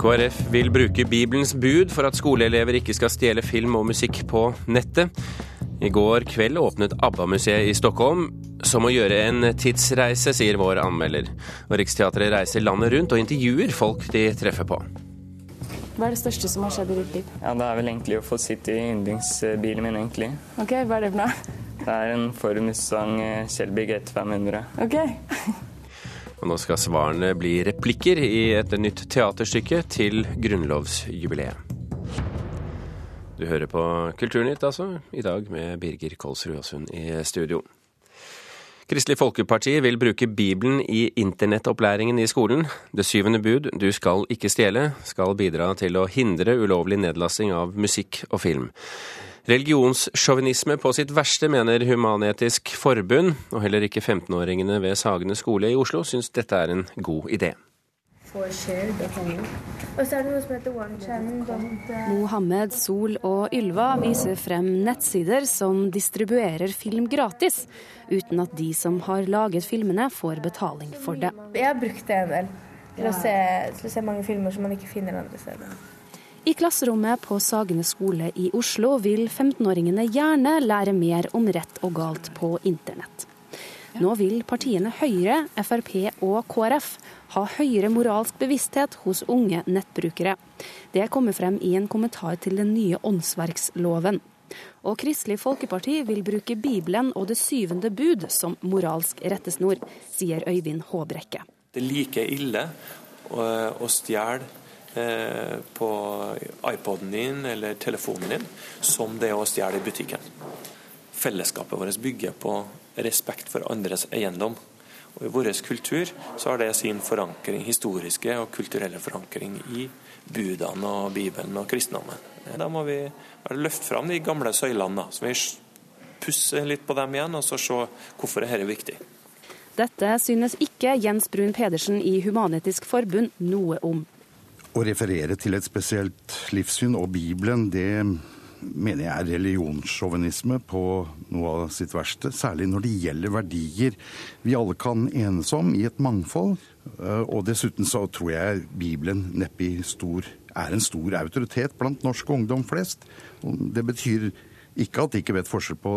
KrF vil bruke Bibelens bud for at skoleelever ikke skal stjele film og musikk på nettet. I går kveld åpnet ABBA-museet i Stockholm. Som å gjøre en tidsreise, sier vår anmelder. Og Riksteatret reiser landet rundt og intervjuer folk de treffer på. Hva er det største som har skjedd i ditt liv? Ja, Det er vel egentlig å få sitte i yndlingsbilen min, egentlig. Ok, Hva er det for noe? Det er en Ford Mustang Shelby GT500. Ok. Og nå skal svarene bli replikker i et nytt teaterstykke til grunnlovsjubileet. Du hører på Kulturnytt, altså, i dag med Birger Kolsrud Aasund i studio. Kristelig Folkeparti vil bruke Bibelen i internettopplæringen i skolen. Det syvende bud, du skal ikke stjele, skal bidra til å hindre ulovlig nedlasting av musikk og film. Religionssjåvinisme på sitt verste, mener Human-Etisk Forbund, og heller ikke 15-åringene ved Sagene skole i Oslo syns dette er en god idé. Mohammed, Sol og Ylva viser frem nettsider som distribuerer film gratis, uten at de som har laget filmene får betaling for det. Jeg har brukt det en del til å se, til å se mange filmer som man ikke finner andre steder. I klasserommet på Sagene skole i Oslo vil 15-åringene gjerne lære mer om rett og galt på internett. Nå vil partiene Høyre, Frp og KrF ha høyere moralsk bevissthet hos unge nettbrukere. Det kommer frem i en kommentar til den nye åndsverksloven. Og Kristelig Folkeparti vil bruke Bibelen og det syvende bud som moralsk rettesnor, sier Øyvind Håbrekke. Det er like ille å stjele på iPoden din eller telefonen din som det å stjele i butikken. Fellesskapet vårt bygger på respekt for andres eiendom. Og I vår kultur så har det sin forankring, historiske og kulturelle forankring i budene og Bibelen og kristendommen. Da må vi løfte fram de gamle søylene, så vi pusser litt på dem igjen og så se hvorfor dette er viktig. Dette synes ikke Jens Brun Pedersen i Human-Etisk Forbund noe om. Å referere til et spesielt livssyn og Bibelen, det mener jeg er religionssjåvinisme på noe av sitt verste. Særlig når det gjelder verdier vi alle kan enes om i et mangfold. Og dessuten så tror jeg Bibelen neppe stor, er en stor autoritet blant norsk ungdom flest. Det betyr ikke at de ikke vet forskjell på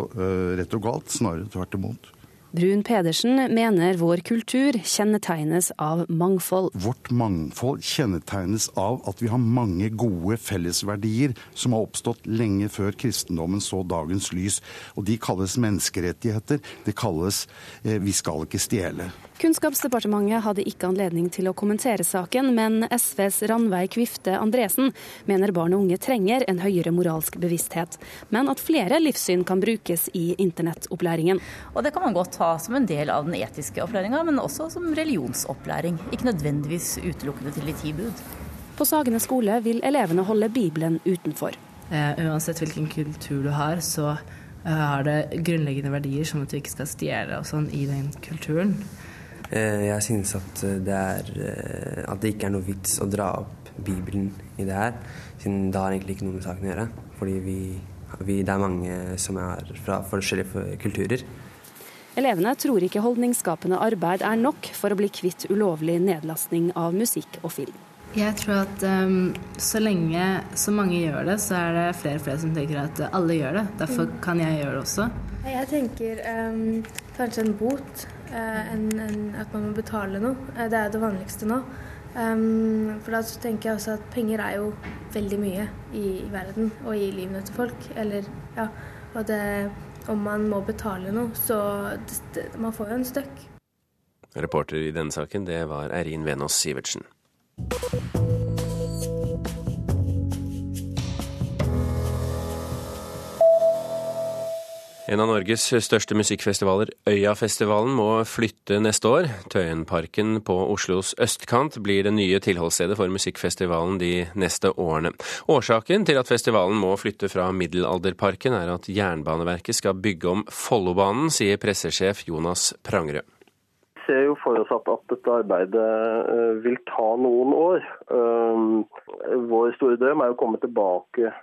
rett og galt, snarere tvert imot. Brun Pedersen mener vår kultur kjennetegnes av mangfold. Vårt mangfold kjennetegnes av at vi har mange gode fellesverdier som har oppstått lenge før kristendommen så dagens lys. Og de kalles menneskerettigheter. Det kalles eh, 'vi skal ikke stjele'. Kunnskapsdepartementet hadde ikke anledning til å kommentere saken, men SVs Ranveig Kvifte Andresen mener barn og unge trenger en høyere moralsk bevissthet, men at flere livssyn kan brukes i internettopplæringen. Og det kan man godt ha som en del av den etiske opplæringa, men også som religionsopplæring. Ikke nødvendigvis utelukkende til de ti bud. På Sagene skole vil elevene holde Bibelen utenfor. Eh, uansett hvilken kultur du har, så uh, har det grunnleggende verdier som at du ikke skal stjele og sånn i den kulturen. Jeg synes at det, er, at det ikke er noe vits å dra opp Bibelen i det her, siden det har egentlig ikke noe med saken å gjøre. Fordi vi, vi, det er mange som er fra forskjellige kulturer. Elevene tror ikke holdningsskapende arbeid er nok for å bli kvitt ulovlig nedlastning av musikk og film. Jeg tror at um, så lenge så mange gjør det, så er det flere og flere som tenker at alle gjør det. Derfor kan jeg gjøre det også. Jeg tenker um, kanskje en bot. enn en, en, at man må betale noe. Uh, det er det vanligste nå. Um, for da tenker jeg også at penger er jo veldig mye i, i verden og i livene til folk. Eller, ja, og det, om man må betale noe, så det, man får jo en støkk. Reporter i denne saken, det var Eirin Venås Sivertsen. En av Norges største musikkfestivaler, Øyafestivalen, må flytte neste år. Tøyenparken på Oslos østkant blir det nye tilholdsstedet for musikkfestivalen de neste årene. Årsaken til at festivalen må flytte fra Middelalderparken, er at Jernbaneverket skal bygge om Follobanen, sier pressesjef Jonas Prangerød. Vi ser jo for oss at, at dette arbeidet vil ta noen år. Vår store drøm er å komme tilbake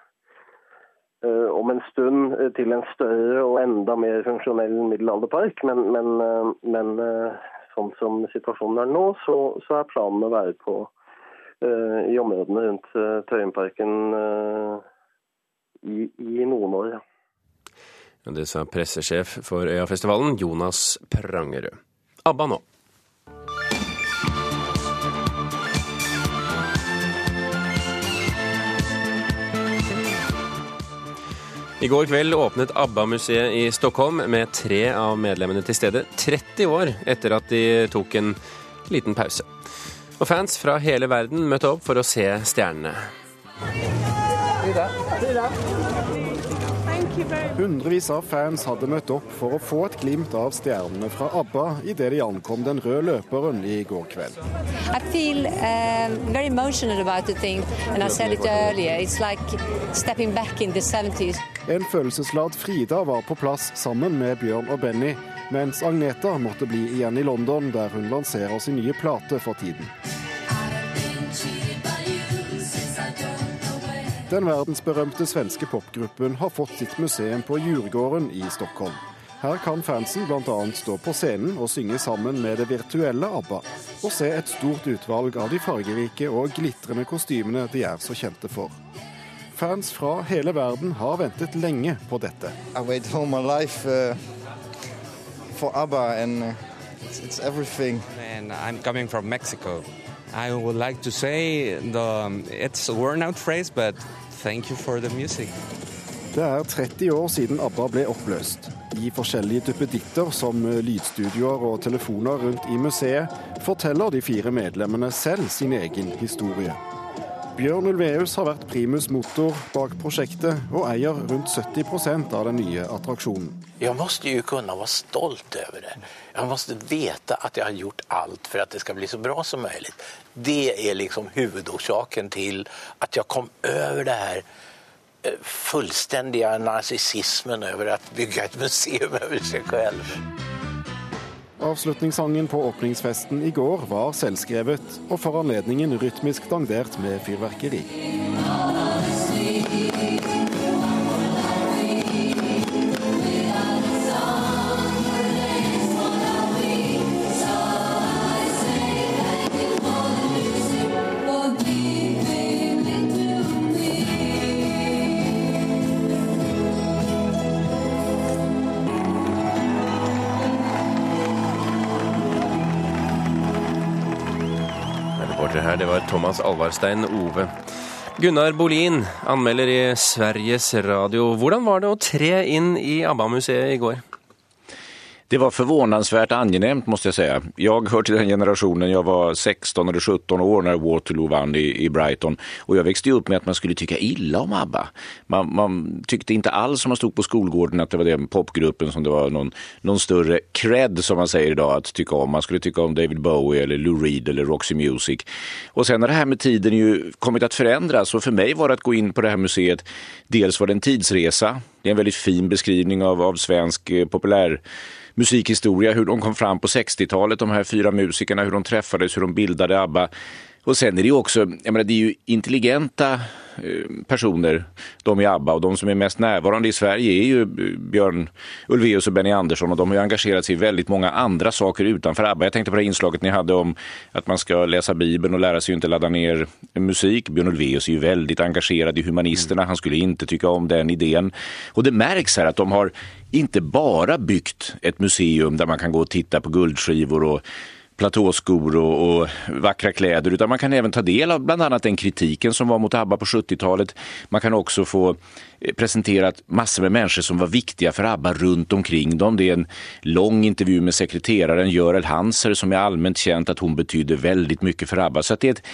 om en stund til en større og enda mer funksjonell middelalderpark. Men, men, men sånn som situasjonen er nå, så, så, er planen å være på i områdene rundt Tøyenparken i, i noen år. Ja. Det sa pressesjef for Øyafestivalen, Jonas Prangerød. ABBA nå. I går kveld åpnet ABBA-museet i Stockholm med tre av medlemmene til stede 30 år etter at de tok en liten pause. Og fans fra hele verden møtte opp for å se stjernene. Hundrevis av fans hadde møtt opp for å få et glimt av stjernene fra ABBA idet de ankom den røde løperen i går kveld. I feel. It's like stepping back in the 70s. En følelsesladd Frida var på plass sammen med Bjørn og Benny, mens Agneta måtte bli igjen i London, der hun lanserer sin nye plate for tiden. Den verdensberømte svenske popgruppen har fått sitt museum på Djurgården i Stockholm. Her kan fansen bl.a. stå på scenen og synge sammen med det virtuelle ABBA, og se et stort utvalg av de fargerike og glitrende kostymene de er så kjente for. Fans fra hele verden har ventet lenge på dette. I wait all my life uh, for ABBA and uh, it's, it's everything. And I'm coming from Mexico. I would like to say the, it's a worn out phrase, but thank you for the music. Det er 30 år siden ABBA ble oppløst. I forskjellige duppeditter som lydstudioer og telefoner rundt i museet forteller de fire medlemmene selv sin egen historie. Bjørn Ulveus har vært primus motor bak prosjektet, og eier rundt 70% av den nye attraksjonen. Jeg må jo kunne være stolt over det. Jeg må vite at jeg har gjort alt for at det skal bli så bra som mulig. Det er liksom hovedårsaken til at jeg kom over det her eh, fullstendige narsissismen over å bygge et museum over seg selv. Avslutningssangen på åpningsfesten i går var selvskrevet, og for anledningen rytmisk dandert med fyrverkeri. Her, det var Thomas Alvarstein Ove. Gunnar Bolin, anmelder i Sveriges Radio. Hvordan var det å tre inn i ABBA-museet i går? Det var förvånansvärt angenämt måste jag säga. Jag hör till den generationen, jag var 16 eller 17 år när Waterloo vann i, i Brighton och jag växte upp med att man skulle tycka illa om ABBA. Man, man tyckte inte alls som man stod på skolgården att det var den popgruppen som det var någon, någon större cred som man säger idag att tycka om. Man skulle tycka om David Bowie eller Lou Reed eller Roxy Music. Och sen har det här med tiden ju kommit att förändras och för mig var det att gå in på det här museet, dels var det en tidsresa, det är en väldigt fin beskrivning av, av svensk eh, musikhistoria, hur de kom fram på 60-talet, de här fyra musikerna, hur de träffades, hur de bildade ABBA. Och sen är det ju också, jag menar, det är ju intelligenta eh, personer, de i ABBA och de som är mest närvarande i Sverige är ju eh, Björn Ulvaeus och Benny Andersson och de har ju engagerat sig i väldigt många andra saker utanför ABBA. Jag tänkte på det inslaget ni hade om att man ska läsa Bibeln och lära sig inte ladda ner musik. Björn Ulvaeus är ju väldigt engagerad i humanisterna, han skulle inte tycka om den idén. Och det märks här att de har inte bara byggt ett museum där man kan gå och titta på guldskivor och platåskor och, och, vackra kläder utan man kan även ta del av bland annat den kritiken som var mot ABBA på 70-talet. Man kan också få eh, presenterat massor med människor som var viktiga för ABBA runt omkring dem. Det är en lång intervju med sekreteraren Görel Hanser som är allmänt känt att hon betyder väldigt mycket för ABBA. Så det är ett,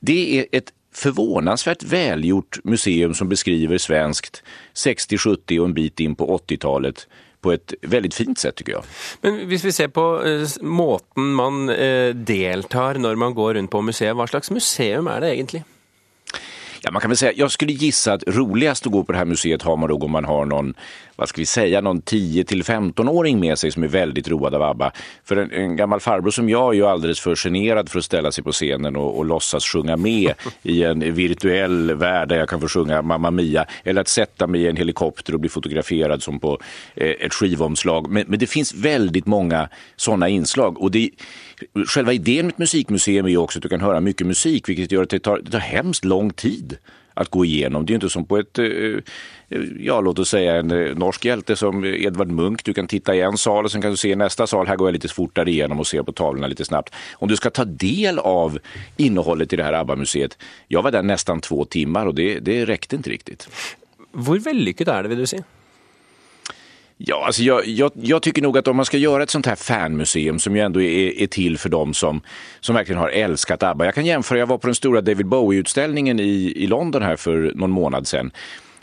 det är ett förvånansvärt välgjort museum som beskriver svenskt 60, 70 och en bit in på 80-talet på et veldig fint sett, tycker jeg. Men hvis vi ser på uh, måten man uh, deltar når man går rundt på museet, hva slags museum er det egentlig? Ja, man kan väl säga, jag skulle gissa att roligast att gå på det här museet har man då om man har någon, vad ska vi säga, någon 10 till 15-åring med sig som är väldigt road av ABBA. För en, en gammal farbror som jag är ju alldeles för generad för att ställa sig på scenen och, och låtsas sjunga med i en virtuell värld där jag kan få sjunga Mamma Mia eller att sätta mig i en helikopter och bli fotograferad som på eh, ett skivomslag. Men, men det finns väldigt många sådana inslag och det Själva idén med ett musikmuseum är ju också att du kan höra mycket musik, vilket gör att det tar, det tar hemskt lång tid att gå igenom. Det är ju inte som på ett, eh, ja låt oss säga en eh, norsk hjälte som Edvard Munch. Du kan titta i en sal och sen kan du se i nästa sal. Här går jag lite fortare igenom och ser på tavlorna lite snabbt. Om du ska ta del av innehållet i det här ABBA-museet. Jag var där nästan två timmar och det, det räckte inte riktigt. Hvor vellykket er det, vil du si? Ja, alltså jag, jag, jag, tycker nog att om man ska göra ett sånt här fanmuseum som ju ändå är, är till för dem som, som verkligen har älskat ABBA. Jag kan jämföra, jag var på den stora David Bowie-utställningen i, i London här för någon månad sedan.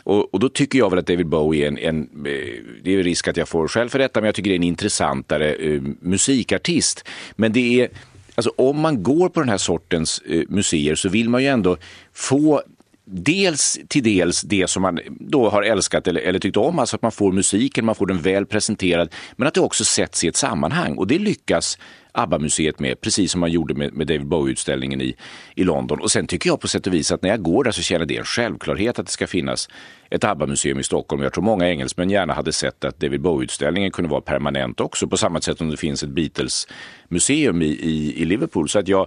Och, och, då tycker jag väl att David Bowie är en, en, eh, det är risk att jag får själv för detta, men jag tycker det är en intressantare uh, musikartist. Men det är, alltså om man går på den här sortens uh, museer så vill man ju ändå få dels till dels det som man då har älskat eller, eller tyckt om, alltså att man får musiken, man får den väl presenterad, men att det också sätts i ett sammanhang. Och det lyckas ABBA-museet med, precis som man gjorde med, med David Bowie-utställningen i, i London. Och sen tycker jag på sätt och vis att när jag går där så känner det en självklarhet att det ska finnas ett ABBA-museum i Stockholm. Jag tror många engelsmän gärna hade sett att David Bowie-utställningen kunde vara permanent också, på samma sätt som det finns ett Beatles-museum i, i, i Liverpool. Så att jag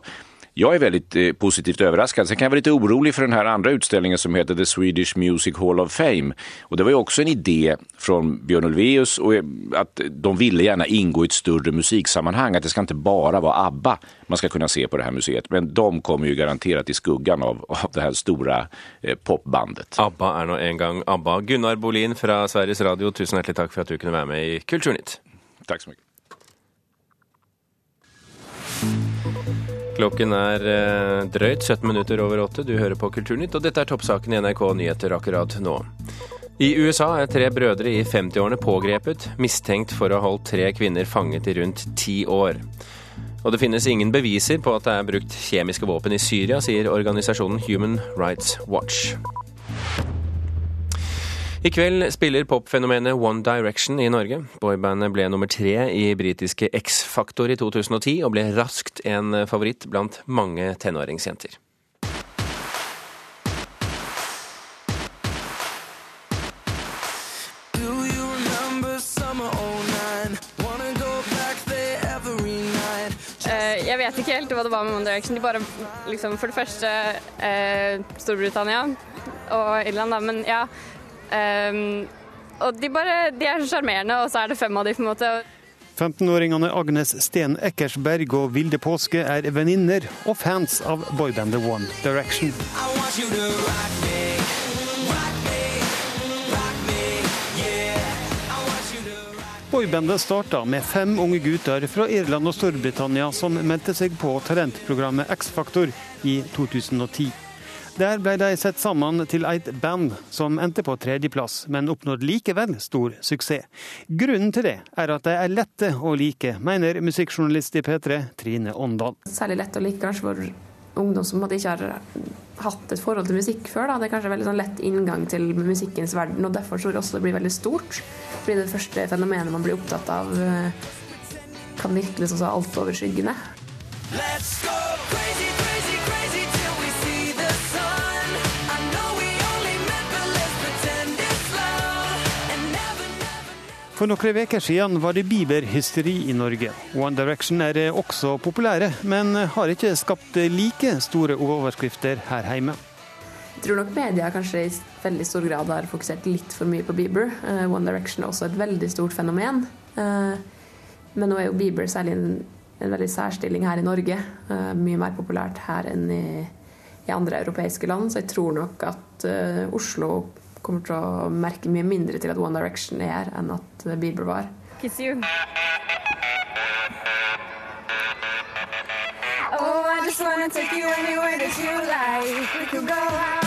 jag är väldigt eh, positivt överraskad. Sen kan jag vara lite orolig för den här andra utställningen som heter The Swedish Music Hall of Fame. Och det var ju också en idé från Björn Ulvaeus och eh, att de ville gärna ingå i ett större musiksammanhang. Att det ska inte bara vara ABBA man ska kunna se på det här museet. Men de kommer ju garanterat i skuggan av, av det här stora eh, popbandet. ABBA är nog en gång ABBA. Gunnar Bolin från Sveriges Radio, tusen hjärtligt tack för att du kunde vara med i Kulturnytt. Tack så mycket. Klokken er eh, drøyt 17 minutter over åtte. Du hører på Kulturnytt, og dette er toppsaken i NRK Nyheter akkurat nå. I USA er tre brødre i 50-årene pågrepet, mistenkt for å ha holdt tre kvinner fanget i rundt ti år. Og det finnes ingen beviser på at det er brukt kjemiske våpen i Syria, sier organisasjonen Human Rights Watch. I kveld spiller popfenomenet One Direction i Norge. Boybandet ble nummer tre i britiske X-Faktor i 2010, og ble raskt en favoritt blant mange tenåringsjenter. Eh, jeg vet ikke helt hva det var med One Direction. De bare, liksom, for det første eh, Storbritannia og Irland, da. Men ja, Um, og de, bare, de er så sjarmerende, og så er det fem av de på en måte. 15-åringene Agnes Sten Eckersberg og Vilde Påske er venninner og fans av boybandet One Direction. Boybandet starta med fem unge gutter fra Irland og Storbritannia som meldte seg på talentprogrammet X-Faktor i 2010. Der ble de sett sammen til et band som endte på tredjeplass, men oppnådde likevel stor suksess. Grunnen til det er at de er lette å like, mener musikkjournalist i P3 Trine Åndal. Særlig lett å like kanskje for ungdom som ikke har hatt et forhold til musikk før. Da. Det er kanskje veldig sånn lett inngang til musikkens verden, og derfor tror jeg også det blir veldig stort. Fordi det første fenomenet man blir opptatt av, eh, kan virke litt sånn altoverskyggende. Let's go crazy. For noen uker siden var det bieberhysteri i Norge. One Direction er også populære, men har ikke skapt like store overskrifter her hjemme. Jeg tror nok media kanskje i veldig stor grad har fokusert litt for mye på Bieber. One Direction er også et veldig stort fenomen. Men nå er jo Bieber særlig en, en veldig særstilling her i Norge. Mye mer populært her enn i, i, andre europeiske land, så jeg tror nok at Oslo kommer til å merke mye mindre til at One Direction er her, enn at Bieber var. Kiss you. Oh, I just wanna take you anywhere that you like. We could go out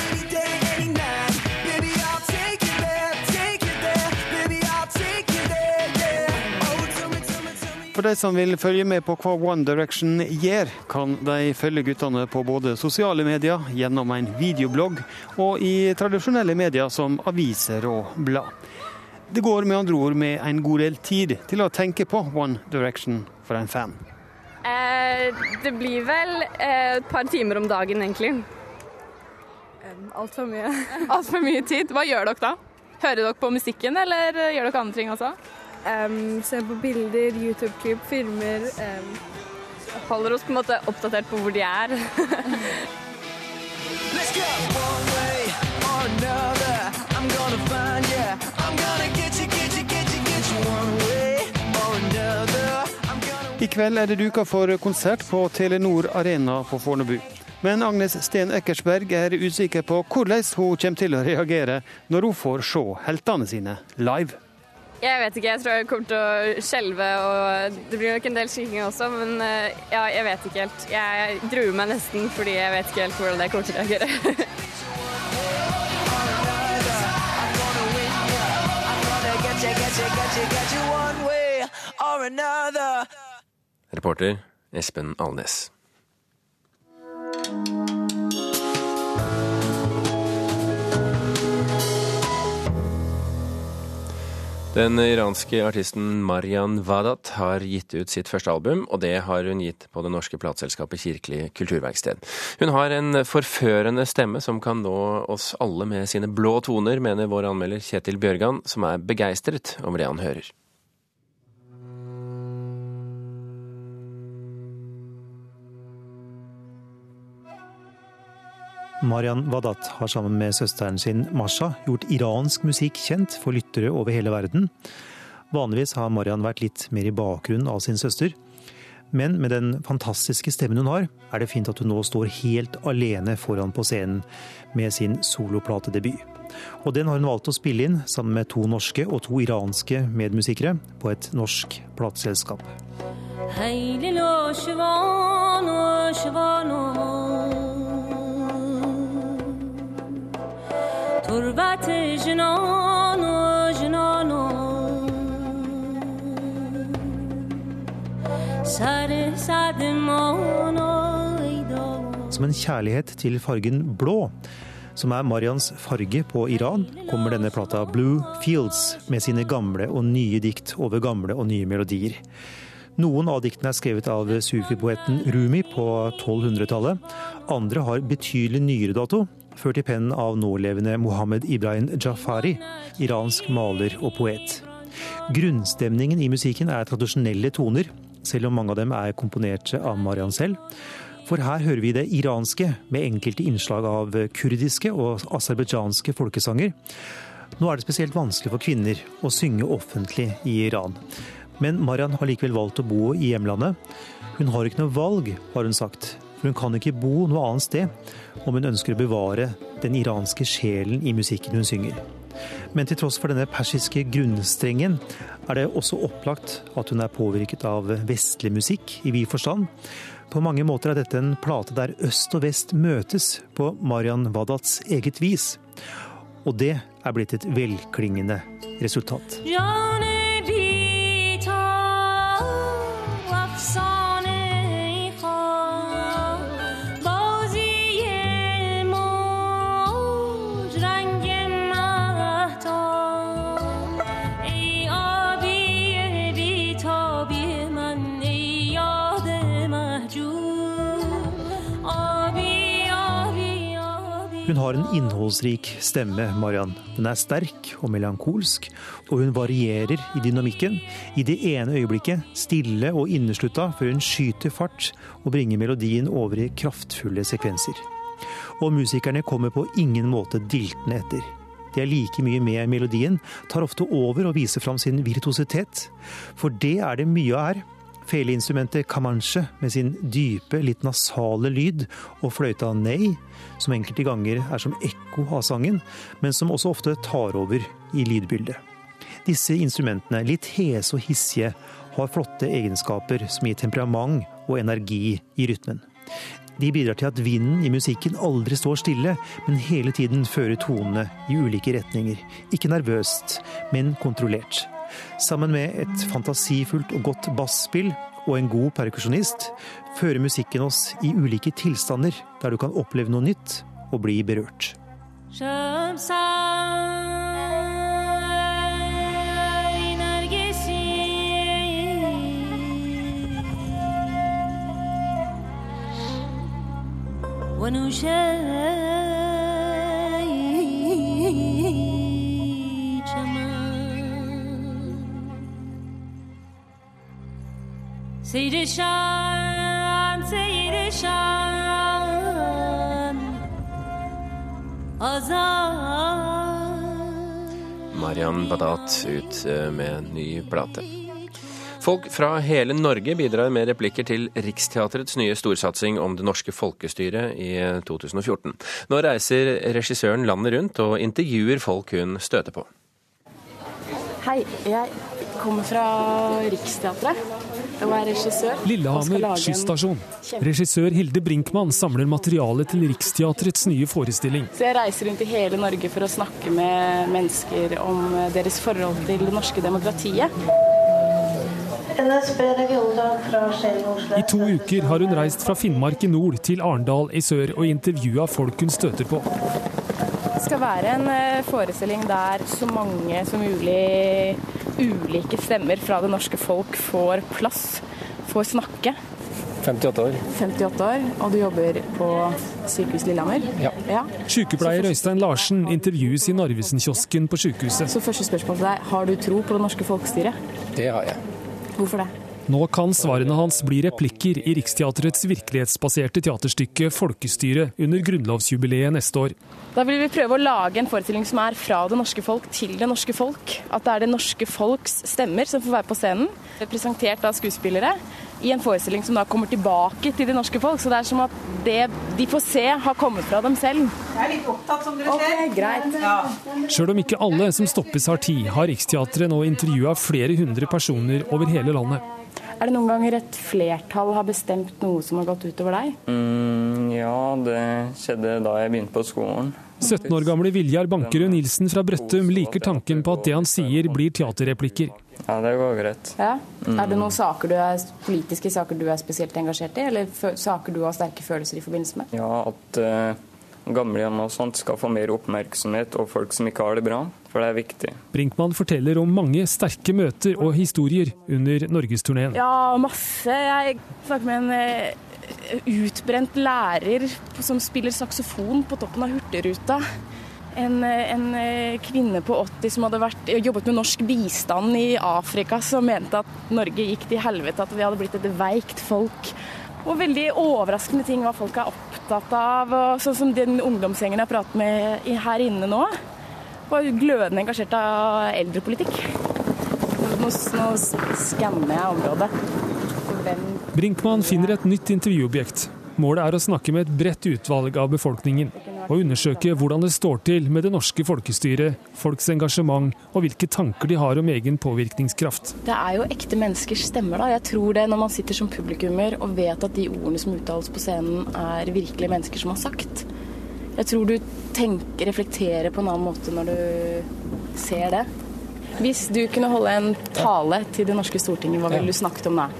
For de som vil følge med på hva One Direction gjør, kan de følge guttene på både sosiale medier, gjennom en videoblogg og i tradisjonelle medier som aviser og blad. Det går med andre ord med en god del tid til å tenke på One Direction for en fan. Eh, det blir vel eh, et par timer om dagen, egentlig. Altfor mye. Altfor mye tid. Hva gjør dere da? Hører dere på musikken, eller gjør dere andre ting også? Ser på bilder, YouTube-klipp, filmer. Holder oss på en måte oppdatert på hvor de er. I kveld er det duka for konsert på Telenor Arena på Fornebu. Men Agnes Sten Eckersberg er usikker på hvordan hun kommer til å reagere når hun får se heltene sine live. Jeg vet ikke, jeg tror jeg kommer til å skjelve, og det blir nok en del skriking også, men eh, ja, jeg vet ikke helt. Jeg gruer meg nesten, fordi jeg vet ikke helt hvordan jeg kommer til å reagere. Reporter Espen Alnes. Den iranske artisten Marian Wadat har gitt ut sitt første album, og det har hun gitt på det norske plateselskapet Kirkelig kulturverksted. Hun har en forførende stemme som kan nå oss alle med sine blå toner, mener vår anmelder Kjetil Bjørgan, som er begeistret over det han hører. Marian Wadat har sammen med søsteren sin Masha gjort iransk musikk kjent for lyttere over hele verden. Vanligvis har Marian vært litt mer i bakgrunnen av sin søster. Men med den fantastiske stemmen hun har, er det fint at hun nå står helt alene foran på scenen med sin soloplatedebut. Og den har hun valgt å spille inn sammen med to norske og to iranske medmusikere på et norsk plateselskap. Hei, lille, تربت جنان و جنان و سر صدمان Som en kjærlighet til fargen blå, som er Marians farge på Iran, kommer denne plata Blue Fields med sine gamle og nye dikt over gamle og nye melodier. Noen av diktene er skrevet av sufi-poeten Rumi på 1200-tallet. Andre har betydelig nyere dato, ført i pennen av nålevende Mohammed Ibrahim Jafari, iransk maler og poet. Grunnstemningen i musikken er tradisjonelle toner, selv om mange av dem er komponert av Marian selv. For her hører vi det iranske, med enkelte innslag av kurdiske og aserbajdsjanske folkesanger. Nå er det spesielt vanskelig for kvinner å synge offentlig i Iran. Men Marian har likevel valgt å bo i hjemlandet. Hun har ikke noe valg, har hun sagt. Hun kan ikke bo noe annet sted om hun ønsker å bevare den iranske sjelen i musikken hun synger. Men til tross for denne persiske grunnstrengen er det også opplagt at hun er påvirket av vestlig musikk i vid forstand. På mange måter er dette en plate der øst og vest møtes på Marian Wadats eget vis. Og det er blitt et velklingende resultat. Ja, har en innholdsrik stemme, Mariann. Den er sterk og melankolsk, og hun varierer i dynamikken. I det ene øyeblikket stille og inneslutta, før hun skyter fart og bringer melodien over i kraftfulle sekvenser. Og musikerne kommer på ingen måte diltende etter. De er like mye med melodien, tar ofte over og viser fram sin virtuositet. For det er det mye av her. Feleinstrumentet Comanche med sin dype, litt nasale lyd, og fløyta nei, som enkelte ganger er som ekko av sangen, men som også ofte tar over i lydbildet. Disse instrumentene, litt hese og hissige, har flotte egenskaper som gir temperament og energi i rytmen. De bidrar til at vinden i musikken aldri står stille, men hele tiden fører tonene i ulike retninger. Ikke nervøst, men kontrollert. Sammen med et fantasifullt og godt basspill og en god perkusjonist fører musikken oss i ulike tilstander der du kan oppleve noe nytt og bli berørt. Seyreşan, seyreşan Azar Marian Badat ut eh, med ny plate. Folk fra hele Norge bidrar med replikker til Riksteatrets nye storsatsing om det norske folkestyret i 2014. Nå reiser regissøren landet rundt og intervjuer folk hun støter på. Hei, jeg kommer fra Riksteatret er regissør. Lillehammer skysstasjon. Regissør Hilde Brinkmann samler materiale til Riksteatrets nye forestilling. Så jeg reiser rundt i hele Norge for å snakke med mennesker om deres forhold til det norske demokratiet. I to uker har hun reist fra Finnmark i nord til Arendal i sør og intervjua folk hun støter på. Det skal være en eh, forestilling der så mange som mulig ulike stemmer fra det norske folk får plass, får snakke. 58 år. 58 år, Og du jobber på sykehus Lillehammer? Ja. ja. Sykepleier Øystein Larsen intervjues i Narvesen-kiosken på sykehuset. Så første spørsmål til deg, Har du tro på det norske folkestyret? Det har jeg. Hvorfor det? Nå kan svarene hans bli replikker i Riksteatrets virkelighetsbaserte teaterstykke 'Folkestyret' under grunnlovsjubileet neste år. Da vil vi prøve å lage en forestilling som er fra det norske folk til det norske folk. At det er det norske folks stemmer som får være på scenen, presentert av skuespillere. I en forestilling som da kommer tilbake til det norske folk. Så det er som at det de får se, har kommet fra dem selv. Jeg er litt opptatt, som dere okay, ser. Greit. Ja. Sjøl om ikke alle som stoppes har tid, har Riksteatret nå intervjua flere hundre personer over hele landet. Er det noen ganger et flertall har bestemt noe som har gått utover deg? Mm, ja, det skjedde da jeg begynte på skolen. 17 år gamle Viljar Bankerud Nilsen fra Brøttum liker tanken på at det han sier blir teaterreplikker. Ja, det går greit. Ja. Mm. Er det noen saker du er, politiske saker du er spesielt engasjert i, eller saker du har sterke følelser i forbindelse med? Ja, at uh, gamlehjem og sånt skal få mer oppmerksomhet, og folk som ikke har det bra for det er viktig. Brinkmann forteller om mange sterke møter og historier under norgesturneen. Ja, masse. Jeg snakker med en eh, utbrent lærer som spiller saksofon på toppen av Hurtigruta. En, eh, en, eh, kvinne på 80 som hadde vært, jobbet med norsk bistand i Afrika, som mente at Norge gikk til helvete, at vi hadde blitt et veikt folk. Og veldig overraskende ting hva folk er opptatt av. Og sånn som den ungdomsgjengen jeg prater med her inne nå var glødende engasjert av eldrepolitikk. Nå, nå skanner jeg området. Brinkmann finner et nytt intervjuobjekt. Målet er å snakke med et bredt utvalg av befolkningen, og undersøke hvordan det står til med det norske folkestyret, folks engasjement og hvilke tanker de har om egen påvirkningskraft. Det er jo ekte menneskers stemmer, da. Jeg tror det når man sitter som publikummer og vet at de ordene som uttales på scenen er virkelige mennesker som har sagt. Jeg tror du tenker, reflekterer på en annen måte når du ser det. Hvis du kunne holde en tale til det norske Stortinget, hva ville du snakket om da?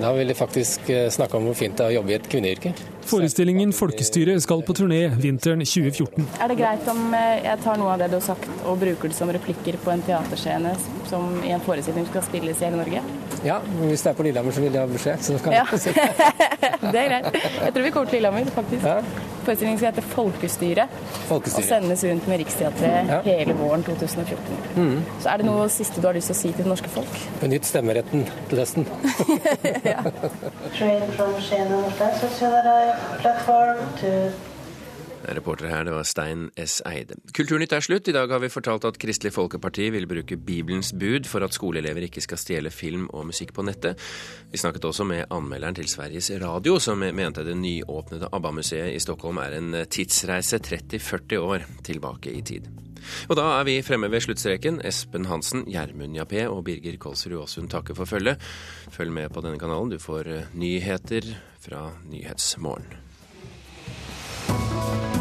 Da ville jeg faktisk eh, snakke om hvor fint det er å jobbe i et kvinneyrke. Forestillingen 'Folkestyret' skal på turné vinteren 2014. Er det greit om eh, jeg tar noe av det du har sagt og bruker det som replikker på en teaterscene som i en forestilling skal spilles i hele Norge? Ja, hvis det er på Lillehammer så vil jeg ha beskjed. Så kan ja. det er greit. Jeg tror vi kommer til Lillehammer, faktisk. Ja. Forestillingen skal hete Folkestyret, Folkestyret. og sendes rundt med Riksteatret ja. hele våren 2014. Mm. Så er det noe siste du har lyst til å si til det norske folk? Benytt stemmeretten til høsten. ja. Reporter her, det var Stein S. Eide. Kulturnytt er slutt. I dag har vi fortalt at Kristelig Folkeparti vil bruke Bibelens bud for at skoleelever ikke skal stjele film og musikk på nettet. Vi snakket også med anmelderen til Sveriges Radio, som mente det nyåpnede ABBA-museet i Stockholm er en tidsreise 30-40 år tilbake i tid. Og da er vi fremme ved sluttstreken. Espen Hansen, Gjermund Jappé og Birger Kolsrud Aasund takker for følget. Følg med på denne kanalen. Du får nyheter fra Nyhetsmorgen. Bye.